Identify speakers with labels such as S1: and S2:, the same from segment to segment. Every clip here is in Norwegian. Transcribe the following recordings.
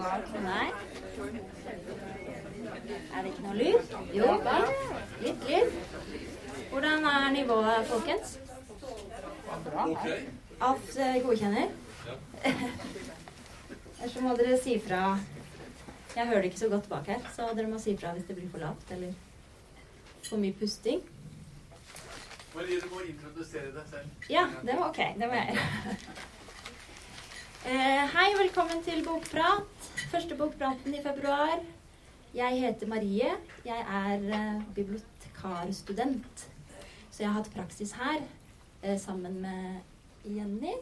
S1: Nei. Er det ikke noe lyd? Jo, litt lyd. Hvordan er nivået, folkens? Alt eh, godkjenner? Ellers må dere si fra. Jeg hører det ikke så godt bak her, så dere må si fra hvis det blir for lavt eller for mye pusting.
S2: Marie, du må introdusere deg selv.
S1: Ja, det var ok. Det må jeg gjøre. Eh, hei, velkommen til Bokprat. Første bokpraten i februar. Jeg heter Marie. Jeg er eh, bibliotekarstudent. Så jeg har hatt praksis her eh, sammen med Jenny.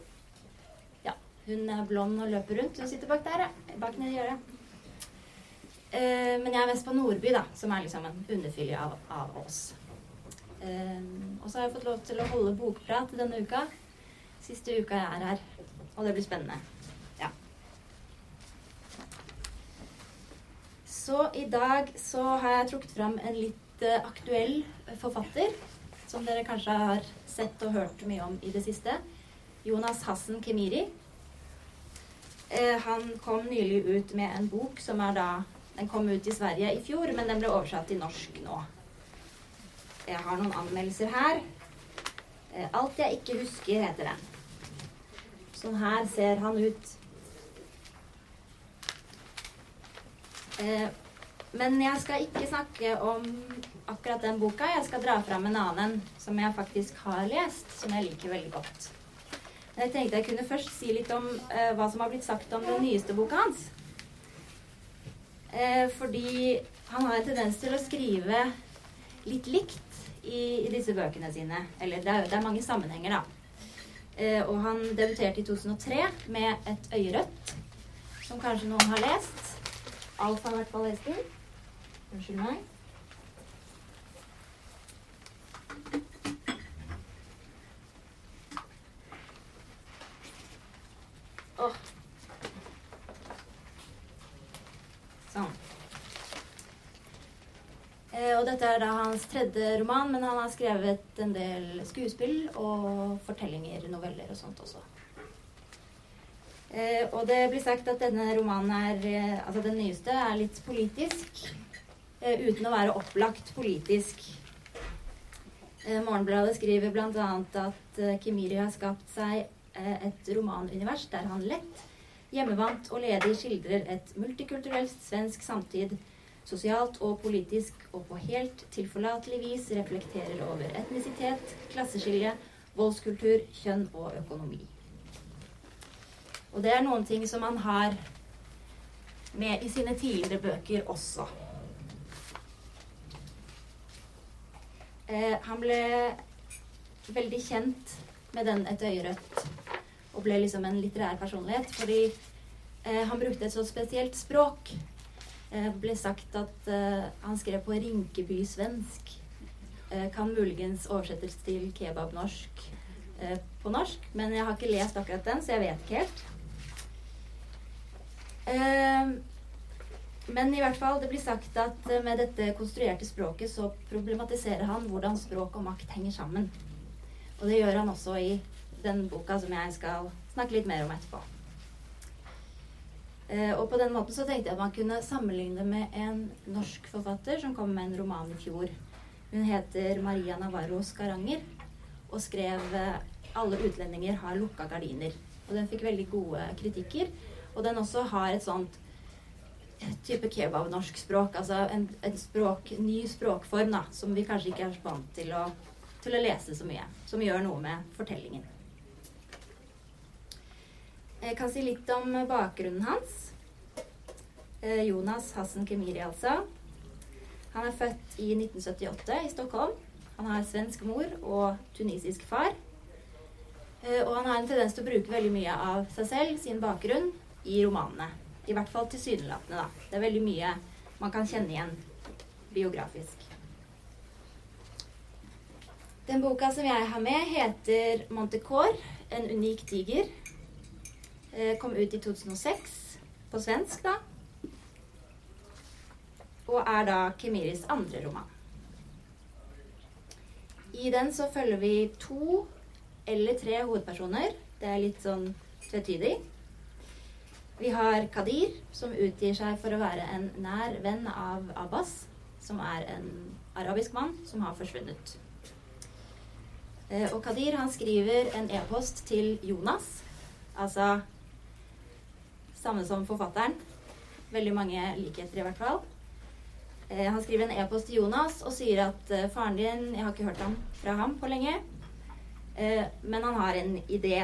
S1: Ja, hun er blond og løper rundt. Hun sitter bak der, ja. Bak nede i øret. Eh, men jeg er mest på Nordby, da, som er liksom en underfylje av, av oss. Um, og så har jeg fått lov til å holde bokprat denne uka. Siste uka jeg er her. Og det blir spennende. Ja. Så i dag så har jeg trukket fram en litt uh, aktuell forfatter. Som dere kanskje har sett og hørt mye om i det siste. Jonas Hassen Kemiri. Uh, han kom nylig ut med en bok som er da Den kom ut i Sverige i fjor, men den ble oversatt til norsk nå. Jeg har noen anmeldelser her. Eh, Alt jeg ikke husker, heter den. Sånn her ser han ut. Men jeg skal ikke snakke om akkurat den boka. Jeg skal dra fram en annen som jeg faktisk har lest, som jeg liker veldig godt. Men jeg tenkte jeg kunne først si litt om eh, hva som har blitt sagt om den nyeste boka hans. Eh, fordi han har en tendens til å skrive litt likt i, i disse bøkene sine. Eller det er, det er mange sammenhenger, da. Eh, og han debuterte i 2003 med Et øyerødt, som kanskje noen har lest. Alf har i hvert fall lest den. Unnskyld meg. Åh. Sånn. Eh, og dette er da hans tredje roman, men han har skrevet en del skuespill og fortellinger, noveller og sånt også. Eh, og det blir sagt at denne romanen er, eh, altså den nyeste, er litt politisk, eh, uten å være opplagt politisk. Eh, Morgenbladet skriver bl.a. at eh, Kimiri har skapt seg eh, et romanunivers der han lett, hjemmevant og ledig skildrer et multikulturelt svensk samtid sosialt og politisk og på helt tilforlatelig vis reflekterer over etnisitet, klasseskille, voldskultur, kjønn og økonomi. Og det er noen ting som han har med i sine tidligere bøker også. Eh, han ble veldig kjent med den Et øyerødt og ble liksom en litterær personlighet fordi eh, han brukte et så spesielt språk eh, ble sagt at eh, han skrev på rinkeby-svensk. Eh, kan muligens oversettes til kebab-norsk eh, på norsk, men jeg har ikke lest akkurat den, så jeg vet ikke helt. Eh, men i hvert fall, det blir sagt at eh, med dette konstruerte språket så problematiserer han hvordan språk og makt henger sammen. Og det gjør han også i den boka som jeg skal snakke litt mer om etterpå. Eh, og på den måten så tenkte jeg at man kunne sammenligne med en norsk forfatter som kom med en roman i fjor. Hun heter Maria Navarro Skaranger og skrev eh, 'Alle utlendinger har lukka gardiner'. Og den fikk veldig gode kritikker. Og den også har et sånt type kebab-norsk språk. Altså en, en språk, ny språkform da, som vi kanskje ikke er vant til å, til å lese så mye. Som gjør noe med fortellingen. Jeg kan si litt om bakgrunnen hans. Eh, Jonas Hassen Kemiri, altså. Han er født i 1978 i Stockholm. Han har svensk mor og tunisisk far. Eh, og han har en tendens til å bruke veldig mye av seg selv, sin bakgrunn, i romanene. I hvert fall tilsynelatende, da. Det er veldig mye man kan kjenne igjen biografisk. Den boka som jeg har med, heter 'Montecore en unik tiger'. Eh, kom ut i 2006 på svensk, da. Og er da Kemiris andre roman. I den så følger vi to eller tre hovedpersoner. Det er litt sånn tvetydig. Vi har Kadir, som utgir seg for å være en nær venn av Abbas, som er en arabisk mann som har forsvunnet. Eh, og Kadir han skriver en e-post til Jonas, altså samme som forfatteren. Veldig mange likheter, i hvert fall. Eh, han skriver en e-post til Jonas og sier at eh, faren din Jeg har ikke hørt ham, fra ham på lenge, men han har en idé.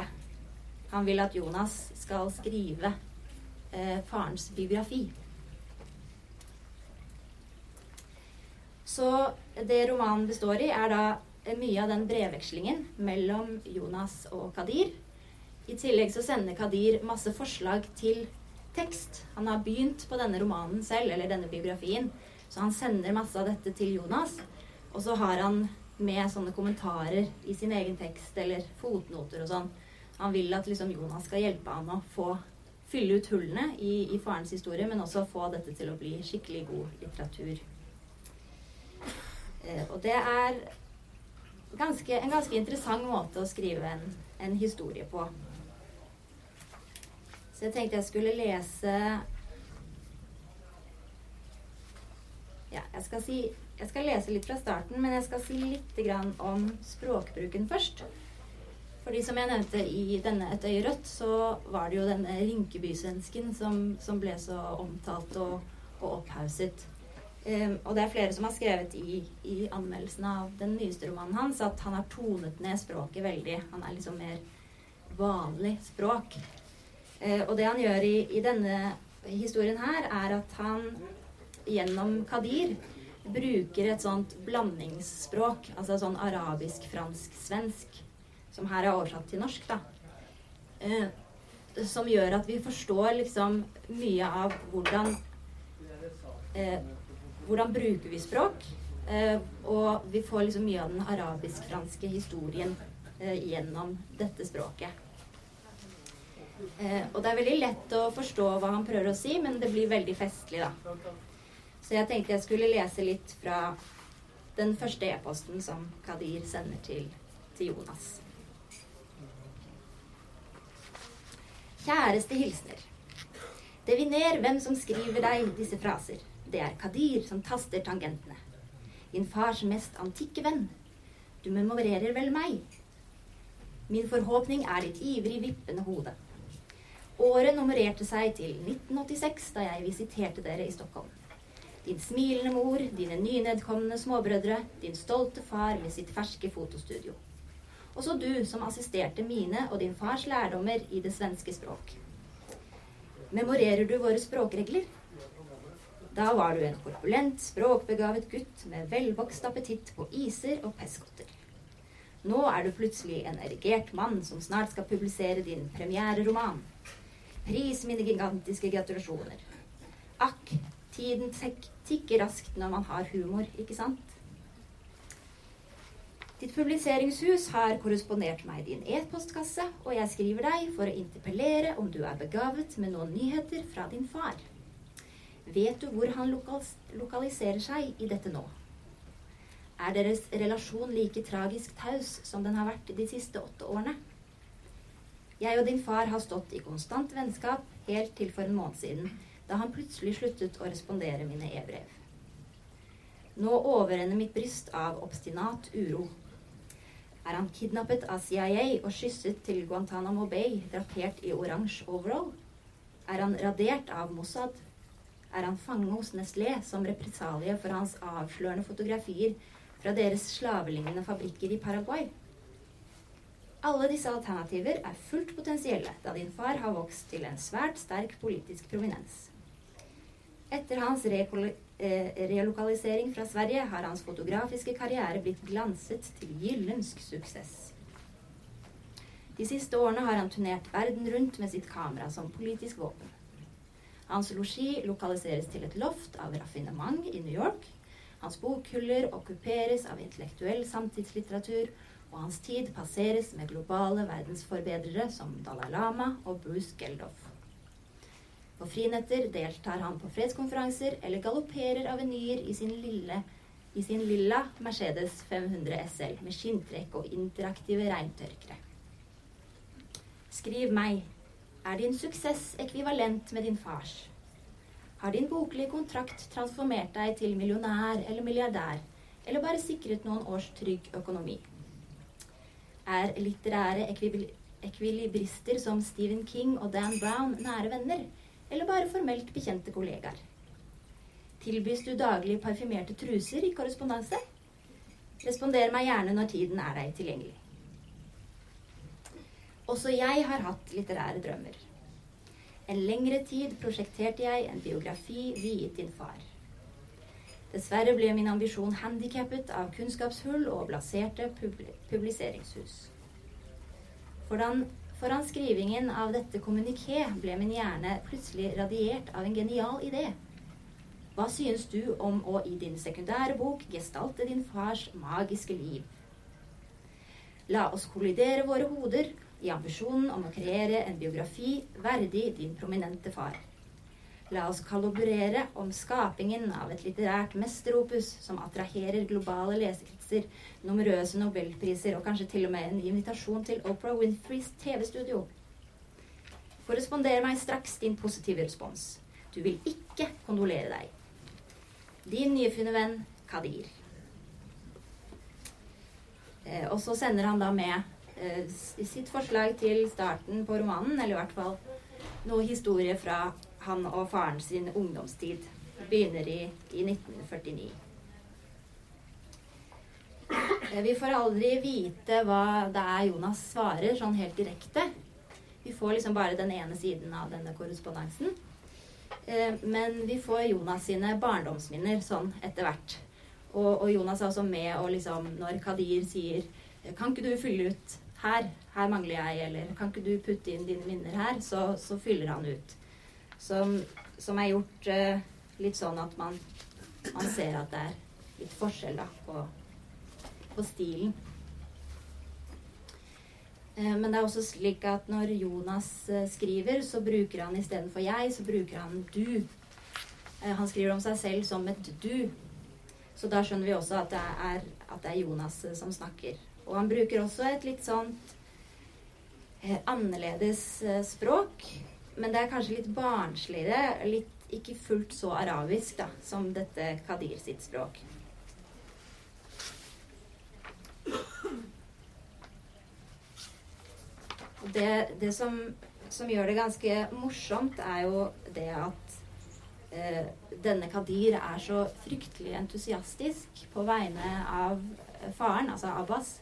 S1: Han vil at Jonas skal skrive eh, farens biografi. Så det romanen består i, er da mye av den brevvekslingen mellom Jonas og Kadir. I tillegg så sender Kadir masse forslag til tekst. Han har begynt på denne romanen selv, eller denne biografien. Så han sender masse av dette til Jonas. Og så har han med sånne kommentarer i sin egen tekst, eller fotnoter og sånn. Han vil at liksom Jonas skal hjelpe han å få fylle ut hullene i, i farens historie, men også få dette til å bli skikkelig god litteratur. Eh, og det er ganske, en ganske interessant måte å skrive en, en historie på. Så jeg tenkte jeg skulle lese Ja, jeg skal, si, jeg skal lese litt fra starten, men jeg skal si litt om språkbruken først. Fordi som jeg nevnte i denne Et øye rødt, så var det jo denne Rinkeby-svensken som, som, ble så omtalt og, og opphauset. Um, og det er flere som har skrevet i, i anmeldelsen av den nyeste romanen hans at han har tonet ned språket veldig. Han er liksom mer vanlig språk. Uh, og det han gjør i, i, denne historien her, er at han gjennom Kadir bruker et sånt blandingsspråk. Altså sånn arabisk-fransk-svensk. Som her er oversatt til norsk, da. Eh, som gjør at vi forstår liksom mye av hvordan eh, hvordan bruker vi språk? Eh, og vi får liksom mye av den arabisk-franske historien eh, gjennom dette språket. Eh, og det er veldig lett å forstå hva han prøver å si, men det blir veldig festlig, da. Så jeg tenkte jeg skulle lese litt fra den første e-posten som Kadir sender til, til Jonas. Kjæreste hilsener. Deviner hvem som skriver deg disse fraser. Det er Kadir som taster tangentene. Din fars mest antikke venn. Du memorerer vel meg? Min forhåpning er ditt ivrig vippende hode. Året nummererte seg til 1986, da jeg visiterte dere i Stockholm. Din smilende mor, dine nynedkomne småbrødre, din stolte far med sitt ferske fotostudio. Også du som assisterte mine og din fars lærdommer i det svenske språk. Memorerer du våre språkregler? Da var du en korpulent, språkbegavet gutt med velvokst appetitt på iser og peskotter. Nå er du plutselig en erigert mann som snart skal publisere din premiereroman. Pris mine gigantiske gratulasjoner. Akk, tiden tikker raskt når man har humor, ikke sant? Ditt publiseringshus har korrespondert meg i din e-postkasse, og jeg skriver deg for å interpellere om du er begavet med noen nyheter fra din far. Vet du hvor han lokaliserer seg i dette nå? Er deres relasjon like tragisk taus som den har vært de siste åtte årene? Jeg og din far har stått i konstant vennskap helt til for en måned siden, da han plutselig sluttet å respondere mine e-brev. Nå overrenner mitt bryst av obstinat uro. Er han kidnappet av CIA og skysset til Guantánamo Bay drapert i oransje overall? Er han radert av Mossad? er han fange hos Nestlé som represalie for hans avslørende fotografier fra deres slavelignende fabrikker i Paraguay. Alle disse alternativer er fullt potensielle, da din far har vokst til en svært sterk politisk prominens. Etter hans eh, relokalisering fra Sverige har hans fotografiske karriere blitt glanset til gyllensk suksess. De siste årene har han turnert verden rundt med sitt kamera som politisk våpen. Hans losji lokaliseres til et loft av raffinement i New York. Hans bokhyller okkuperes av intellektuell samtidslitteratur, og hans tid passeres med globale verdensforbedrere som Dalai Lama og Bruce Geldof. På frinetter deltar han på fredskonferanser eller galopperer avenyer i sin lille i sin lilla Mercedes 500 SL med skinntrekk og interaktive regntørkere. Skriv meg Er din suksess ekvivalent med din fars? Har din boklige kontrakt transformert deg til millionær eller milliardær, eller bare sikret noen års trygg økonomi? Er litterære ekvil ekvilibrister som Stephen King og Dan Brown nære venner, eller bare formelt bekjente kollegaer? Tilbys du daglig parfymerte truser i korrespondanse? Responder meg gjerne når tiden er deg tilgjengelig. Også jeg har hatt litterære drømmer. En lengre tid prosjekterte jeg en biografi viet din far. Dessverre ble min ambisjon handikappet av kunnskapshull og blaserte publiseringshus. Foran, foran skrivingen av dette kommuniké ble min hjerne plutselig radiert av en genial idé. Hva synes du om å i din sekundære bok gestalte din fars magiske liv? La oss kollidere våre hoder i ambisjonen om å kreere en biografi verdig din prominente far. La oss kalibrere om skapingen av et litterært mesteropus som attraherer globale lesekretser, numerøse nobelpriser og kanskje til og med en invitasjon til Oprah Winfreys TV-studio. Korresponder meg straks din positive respons. Du vil ikke kondolere deg. Din nyfunne venn Kadir. Eh, og så sender han da med eh, sitt forslag til starten på romanen, eller i hvert fall noe historie fra han og faren sin ungdomstid. Begynner i, i 1949. Eh, vi får aldri vite hva det er Jonas svarer sånn helt direkte. Vi får liksom bare den ene siden av denne korrespondansen. Eh, men vi får Jonas sine barndomsminner sånn etter hvert. Og, og, Jonas er også med og liksom Når Kadir sier Kan ikke du fylle ut her? Her mangler jeg. Eller kan ikke du putte inn dine minner her? Så, så fyller han ut. Som, som er gjort uh, litt sånn at man, man, ser at det er litt forskjell da, på, på stilen. Eh, men det er også slik at når Jonas eh, skriver, så bruker han istedenfor 'jeg', så bruker han 'du'. Eh, han skriver om seg selv som et 'du'. Så da skjønner vi også at det er, at det er Jonas som snakker. Og han bruker også et litt sånt eh, annerledes språk. Men det er kanskje litt barnsligere, litt ikke fullt så arabisk da, som dette Kadir sitt språk. det, det som, som, gjør det ganske morsomt, er jo det at eh, denne Kadir er så fryktelig entusiastisk på vegne av faren, altså Abbas,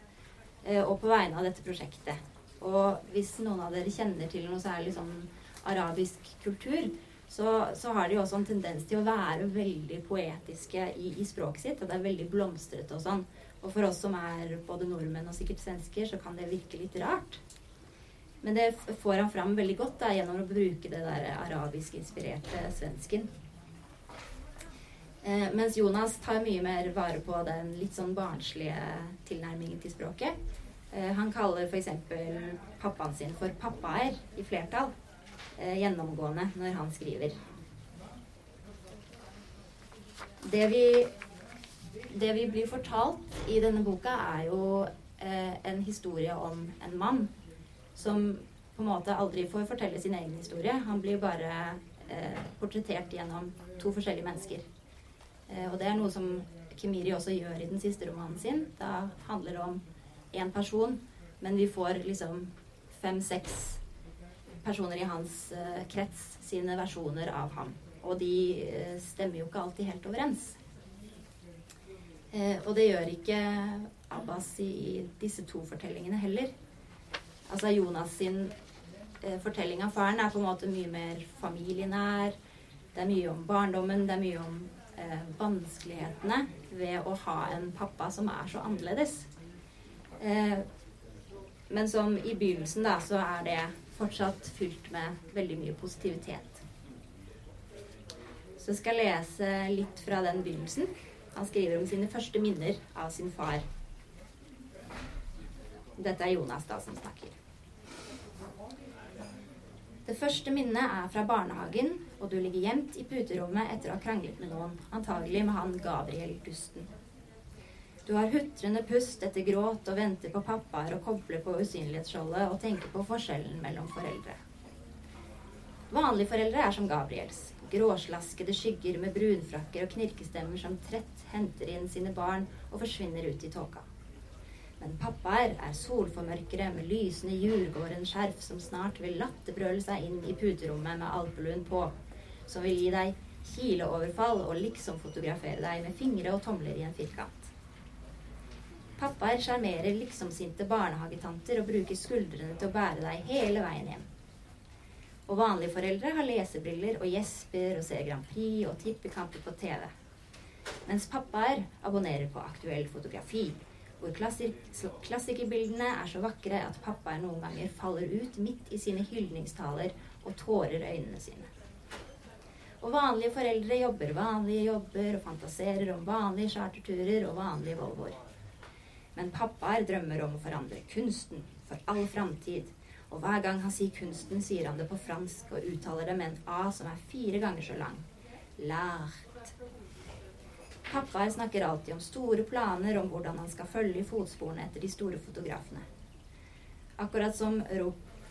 S1: eh, og på vegne av dette prosjektet. Og hvis noen av dere kjenner til noe særlig sånn arabisk kultur, så, så, har de også en tendens til å være veldig poetiske i, i språket sitt. Og det er veldig blomstrete og sånn. Og for oss som er både nordmenn og sikkert svensker, så kan det virke litt rart. Men det får han fram veldig godt da, gjennom å bruke det der arabisk-inspirerte svensken. Eh, mens Jonas tar mye mer vare på den litt sånn barnslige tilnærmingen til språket. Eh, han kaller f.eks. pappaen sin for pappaer i flertall gjennomgående når han skriver. Det vi, det vi blir fortalt i denne boka, er jo eh, en historie om en mann som på en måte aldri får fortelle sin egen historie. Han blir bare eh, portrettert gjennom to forskjellige mennesker. Eh, og det er noe som Kimiri også gjør i den siste romanen sin. Da handler det om én person, men vi får liksom fem-seks personer i hans eh, krets sine versjoner av ham. Og de eh, stemmer jo ikke alltid helt overens. Eh, og det gjør ikke Abbas i, disse to fortellingene heller. Altså Jonas sin fortelling av faren er på en måte mye mer familienær. Det er mye om barndommen, det er mye om eh, vanskelighetene ved å ha en pappa som er så annerledes. Eh, men som i begynnelsen, da, så er det fortsatt fylt med veldig mye positivitet. Så jeg skal lese litt fra den begynnelsen. Han skriver om sine første minner av sin far. Dette er Jonas da som snakker. Det første minnet er fra barnehagen, og du ligger gjemt i puterommet etter å ha kranglet med noen, antagelig med han Gabriel Gusten. Du har hutrende pust etter gråt og venter på pappaer og kobler på usynlighetsskjoldet og tenker på forskjellen mellom foreldre. Vanlige foreldre er som Gabriels. Gråslaskede skygger med brunfrakker og knirkestemmer som trett henter inn sine barn og forsvinner ut i tåka. Men pappaer er solformørkere med lysende Djurgården-skjerf som snart vil latterbrøle seg inn i puterommet med alpeluen på, som vil gi deg kileoverfall og liksom fotografere deg med fingre og tomler i en firkant. Pappaer sjarmerer liksomsinte barnehagetanter og bruker skuldrene til å bære deg hele veien hjem. Og vanlige foreldre har lesebriller og gjesper og ser Grand Prix og tippekamper på TV. Mens pappaer abonnerer på aktuell fotografi, hvor klassik klassikerbildene er så vakre at pappaer noen ganger faller ut midt i sine hyldningstaler og tårer øynene sine. Og vanlige foreldre jobber vanlige jobber og fantaserer om vanlige charterturer og vanlige Volvoer. Men pappaer drømmer om å forandre kunsten for all framtid. Og hver gang han sier kunsten, sier han det på fransk og uttaler det med en A som er fire ganger så lang. Lært. Pappaer snakker alltid om store planer om hvordan han skal følge i fotsporene etter de store fotografene. Akkurat som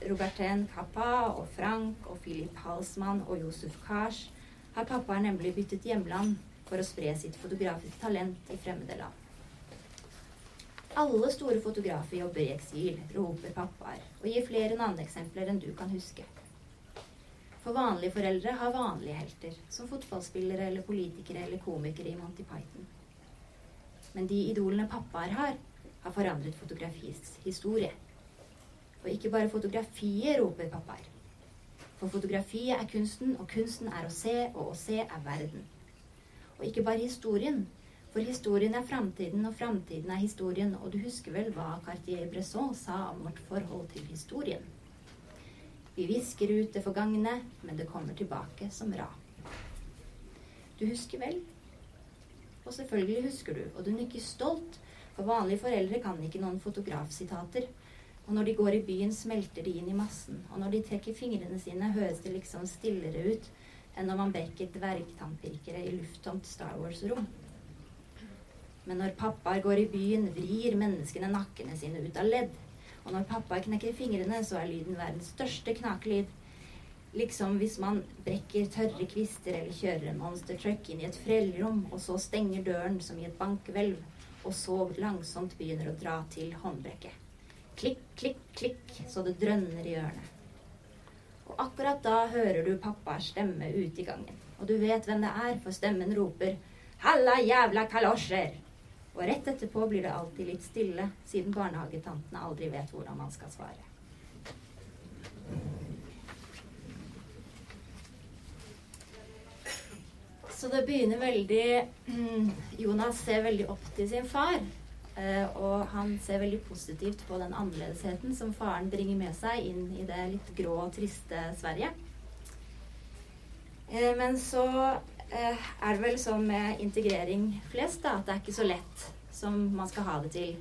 S1: Robertin Kappa og Frank og Philip Halsmann og Josef Kars har pappaer nemlig byttet hjemland for å spre sitt fotografiske talent i fremmede land. Alle store fotografer jobber i eksil, roper pappaer, og gir flere navneeksempler enn du kan huske. For vanlige foreldre har vanlige helter, som fotballspillere eller politikere eller komikere i Monty Python. Men de idolene pappaer har, har forandret fotografiets historie. Og ikke bare fotografiet, roper pappaer. For fotografiet er kunsten, og kunsten er å se, og å se er verden. Og ikke bare historien, for historien er framtiden, og framtiden er historien. Og du husker vel hva Cartier-Bresson sa om vårt forhold til historien? Vi visker ut det forgangne, men det kommer tilbake som rap. Du husker vel? Og selvfølgelig husker du, og du nikker stolt, for vanlige foreldre kan ikke noen fotografsitater. Og når de går i byen, smelter de inn i massen. Og når de trekker fingrene sine, høres det liksom stillere ut enn når man brekker dvergtannpirkere i lufttomt Star Wars-rom. Men når pappaer går i byen, vrir menneskene nakkene sine ut av ledd. Og når pappaer knekker fingrene, så er lyden verdens største knakelyd. Liksom hvis man brekker tørre kvister eller kjører en monster truck inn i et frellrom, og så stenger døren som i et bankhvelv, og så langsomt begynner å dra til håndbrekket. Klikk, klikk, klikk, så det drønner i ørene. Og akkurat da hører du pappas stemme ute i gangen. Og du vet hvem det er, for stemmen roper 'Halla, jævla kalosjer!' Og rett etterpå blir det alltid litt stille, siden barnehagetantene aldri vet hvordan man skal svare. Så det begynner veldig mm, Jonas ser veldig opp til sin far. Eh, og han ser veldig positivt på den annerledesheten som faren bringer med seg inn i det litt grå og triste Sverige. Eh, men så er det vel sånn med integrering flest da, at det er ikke så lett som man skal ha det til.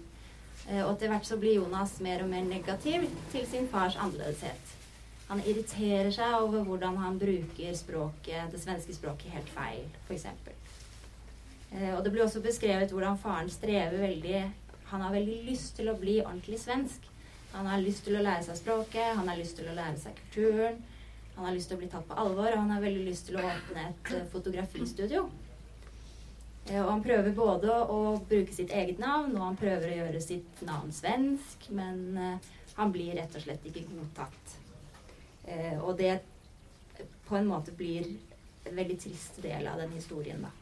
S1: Eh, og etter hvert så blir Jonas mer og mer negativ til sin fars annerledeshet. Han irriterer seg over hvordan han bruker språket, det svenske språket helt feil, f.eks. Eh, og det blir også beskrevet hvordan faren strever veldig Han har veldig lyst til å bli ordentlig svensk. Han har lyst til å lære seg språket, han har lyst til å lære seg kulturen. Han har lyst til å bli tatt på alvor, og han har veldig lyst til å åpne et uh, fotografistudio. Uh, og han prøver både å bruke sitt eget navn, og han prøver å gjøre sitt navn svensk, men uh, han blir rett og slett ikke godtatt. og det på en måte blir en veldig trist del av den historien, da.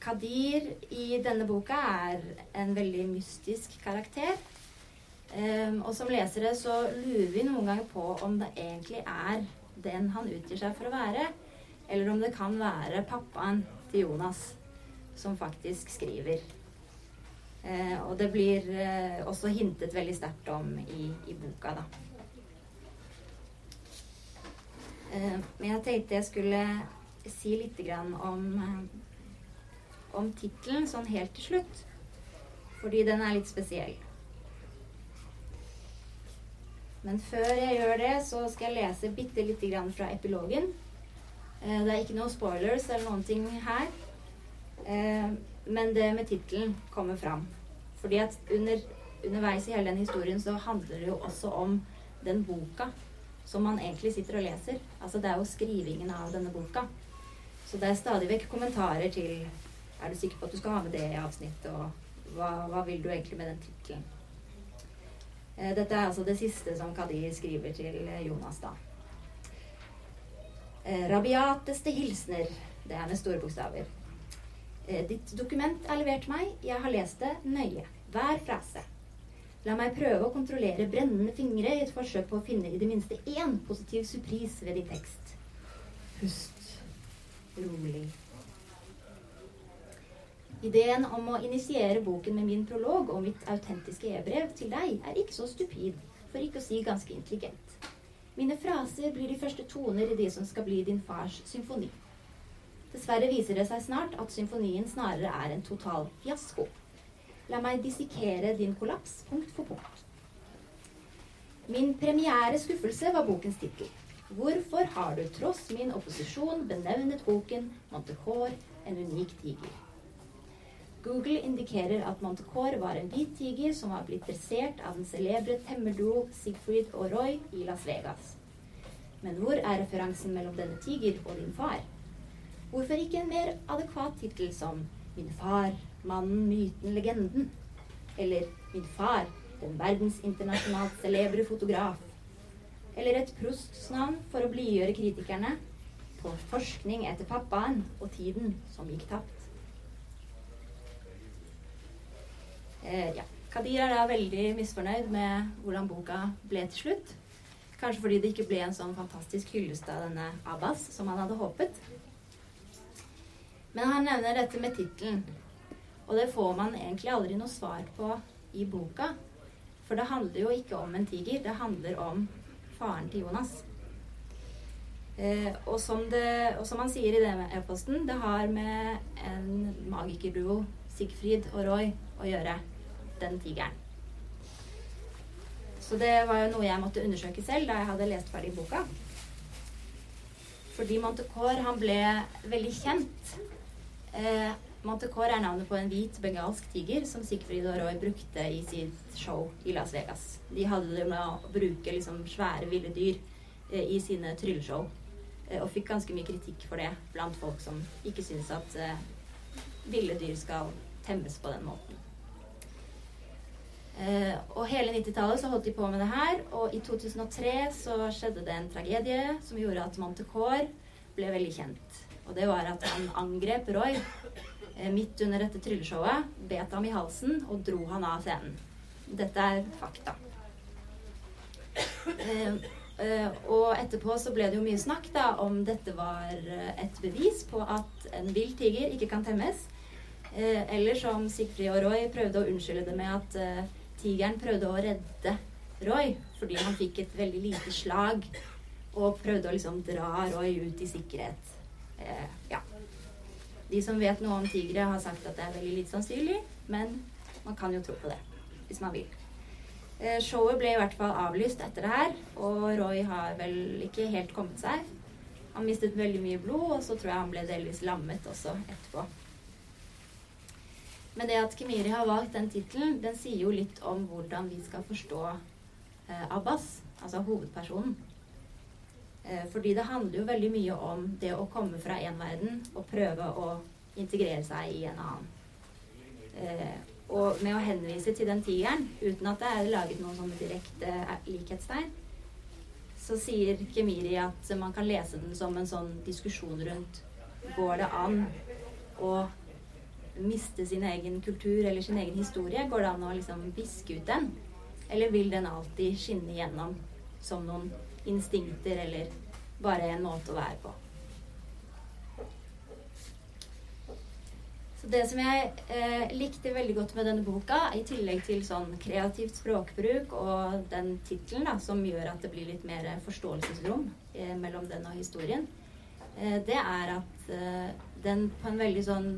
S1: Kadir i denne boka er en veldig mystisk karakter. Um, og som lesere så lurer vi noen ganger på om det egentlig er den han utgir seg for å være, eller om det kan være pappaen til Jonas som faktisk skriver. Uh, og det blir uh, også hintet veldig sterkt om i, i boka, da. Uh, men jeg tenkte jeg skulle si litt om, om tittelen sånn helt til slutt. Fordi den er litt spesiell. Men før jeg gjør det, så skal jeg lese bitte lite grann fra epilogen. Eh, det er ikke noen spoilers eller noen ting her. Eh, men det med tittelen kommer fram. Fordi at under, underveis i hele den historien så handler det jo også om den boka som man egentlig sitter og leser. Altså det er jo skrivingen av denne boka. Så det er stadig vekk kommentarer til Er du sikker på at du skal ha med det i avsnittet, og hva, hva vil du egentlig med den tittelen? Eh, dette er altså det siste som Kadir skriver til eh, Jonas, da. Eh, rabiateste hilsener. Det er med store bokstaver. Ditt dokument er levert meg. Jeg har lest det nøye. Hver frase. La meg prøve å kontrollere brennende fingre i et forsøk på å finne i det minste én positiv surprise ved din tekst. Pust rolig. Ideen om å initiere boken med min prolog og mitt autentiske e-brev til deg er ikke så stupid, for ikke å si ganske intelligent. Mine fraser blir de første toner i det som skal bli din fars symfoni. Dessverre viser det seg snart at symfonien snarere er en total fiasko. La meg dissekere din kollaps punkt for punkt. Min premiere skuffelse var bokens tittel. Hvorfor har du tross min opposisjon benevnet boken Montecor en unik tiger? Google indikerer at Montecore var en hvit tiger som var blitt dressert av den celebre temmerduo Sigfrid og Roy i Las Vegas. Men hvor er referansen mellom denne tiger og din far? Hvorfor ikke en mer adekvat tittel som Min far, mannen, myten, legenden? Eller Min far, den verdensinternasjonalt celebre fotograf? Eller et prostsnavn for å blidgjøre kritikerne? På forskning etter pappaen og tiden som gikk tapt. Eh, ja. Kadir er da veldig misfornøyd med hvordan boka ble til slutt. Kanskje fordi det ikke ble en sånn fantastisk hyllest av denne Abbas som han hadde håpet. Men han nevner dette med tittelen. Og det får man egentlig aldri noe svar på i boka. For det handler jo ikke om en tiger, det handler om faren til Jonas. Eh, og, som det, og som han sier i den e-posten, det har med en magikerduo, Sigfrid og Roy, å gjøre. Den tigeren. Så det var jo noe jeg måtte undersøke selv da jeg hadde lest ferdig boka. Fordi Montecor han ble veldig kjent. Eh, Montecor er navnet på en hvit bengalsk tiger som Sigfrid og Roy brukte i sitt show i Las Vegas. De hadde det med å bruke liksom svære, ville dyr eh, i sine trylleshow. Eh, og fikk ganske mye kritikk for det blant folk som ikke syns at eh, ville dyr skal temmes på den måten. Eh, og hele 90-tallet så holdt de på med det her, og i 2003 så skjedde det en tragedie som gjorde at Montecor ble veldig kjent. Og det var at han angrep Roy uh, midt under dette trylleshowet, bet ham i halsen og dro han av scenen. Dette er fakta. Uh, og etterpå så ble det jo mye snakk da om dette var et bevis på at en vill tiger ikke kan temmes. Eller som Sigfrid og Roy prøvde å unnskylde det med at tigeren prøvde å redde Roy fordi han fikk et veldig lite slag og prøvde å liksom dra Roy ut i sikkerhet. Eh, ja. De som vet noe om tigre, har sagt at det er veldig lite sannsynlig, men man kan jo tro på det hvis man vil. Eh, showet ble i hvert fall avlyst etter det her, og Roy har vel ikke helt kommet seg. Han mistet veldig mye blod, og så tror jeg han ble delvis lammet også etterpå. Men det at Kemiri har valgt den tittelen, den sier jo litt om hvordan vi skal forstå eh, Abbas, altså hovedpersonen. Eh, fordi det handler jo veldig mye om det å komme fra én verden og prøve å integrere seg i en annen. Eh, og med å henvise til den tigeren, uten at det er laget noen sånne direkte eh, likhetstegn, så sier Kemiri at man kan lese den som en sånn diskusjon rundt Går det an å miste sin egen kultur eller sin egen historie? Går det an å liksom viske ut den? Eller vil den alltid skinne gjennom som noen instinkter eller bare en måte å være på? Så det som jeg eh, likte veldig godt med denne boka, i tillegg til sånn kreativt språkbruk og den tittelen som gjør at det blir litt mer forståelsesrom eh, mellom den og historien, eh, det er at eh, den på en veldig sånn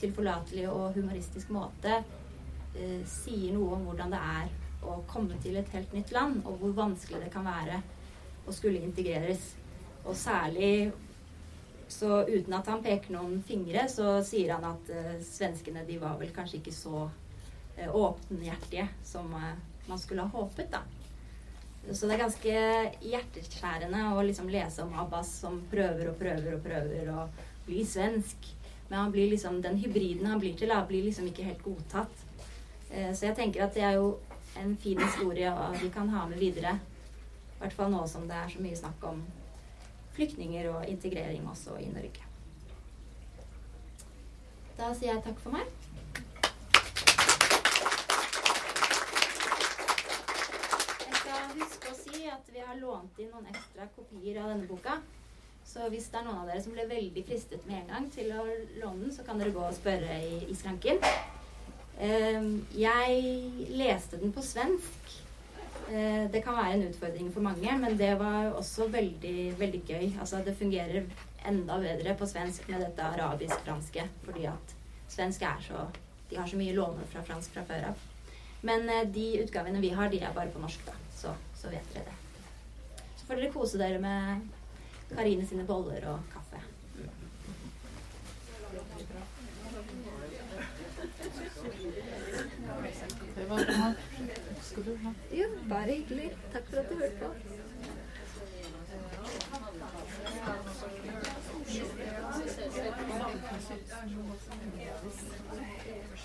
S1: tilforlatelig og humoristisk måte eh, sier noe om hvordan det er å komme til et helt nytt land, og hvor vanskelig det kan være å skulle integreres. Og særlig så uten at han peker noen fingre, så sier han at eh, svenskene de var vel kanskje ikke så eh, åpenhjertige som eh, man skulle ha håpet, da. Så det er ganske hjerteskjærende å liksom lese om Abbas som prøver og prøver og prøver å bli svensk. Men han liksom, den hybriden han blir til, da, blir liksom ikke helt godtatt. Eh, så jeg tenker at det er jo en fin historie vi kan ha med videre. I hvert fall nå som det er så mye snakk om flyktninger og integrering også i Norge. Da sier jeg takk for meg. Jeg skal huske å si at vi har lånt inn noen ekstra kopier av denne boka. Så hvis det er noen av dere som ble veldig fristet med en gang til å låne den, så kan dere gå og spørre i, i skranken. Ehm, jeg leste den på svensk. Eh, det kan være en utfordring for mange, men det var også veldig, veldig gøy. Altså, det fungerer enda bedre på svensk med dette arabisk-franske, fordi at svensk er så De har så mye låner fra fransk fra før av. Men eh, de utgavene vi har, de er bare på norsk, da. Så, så vet dere det. Så får dere kose dere med Karine sine boller og kaffe.
S3: Det var bra. Skal du ha?
S1: Jo, bare hyggelig. Takk for at du hørte på.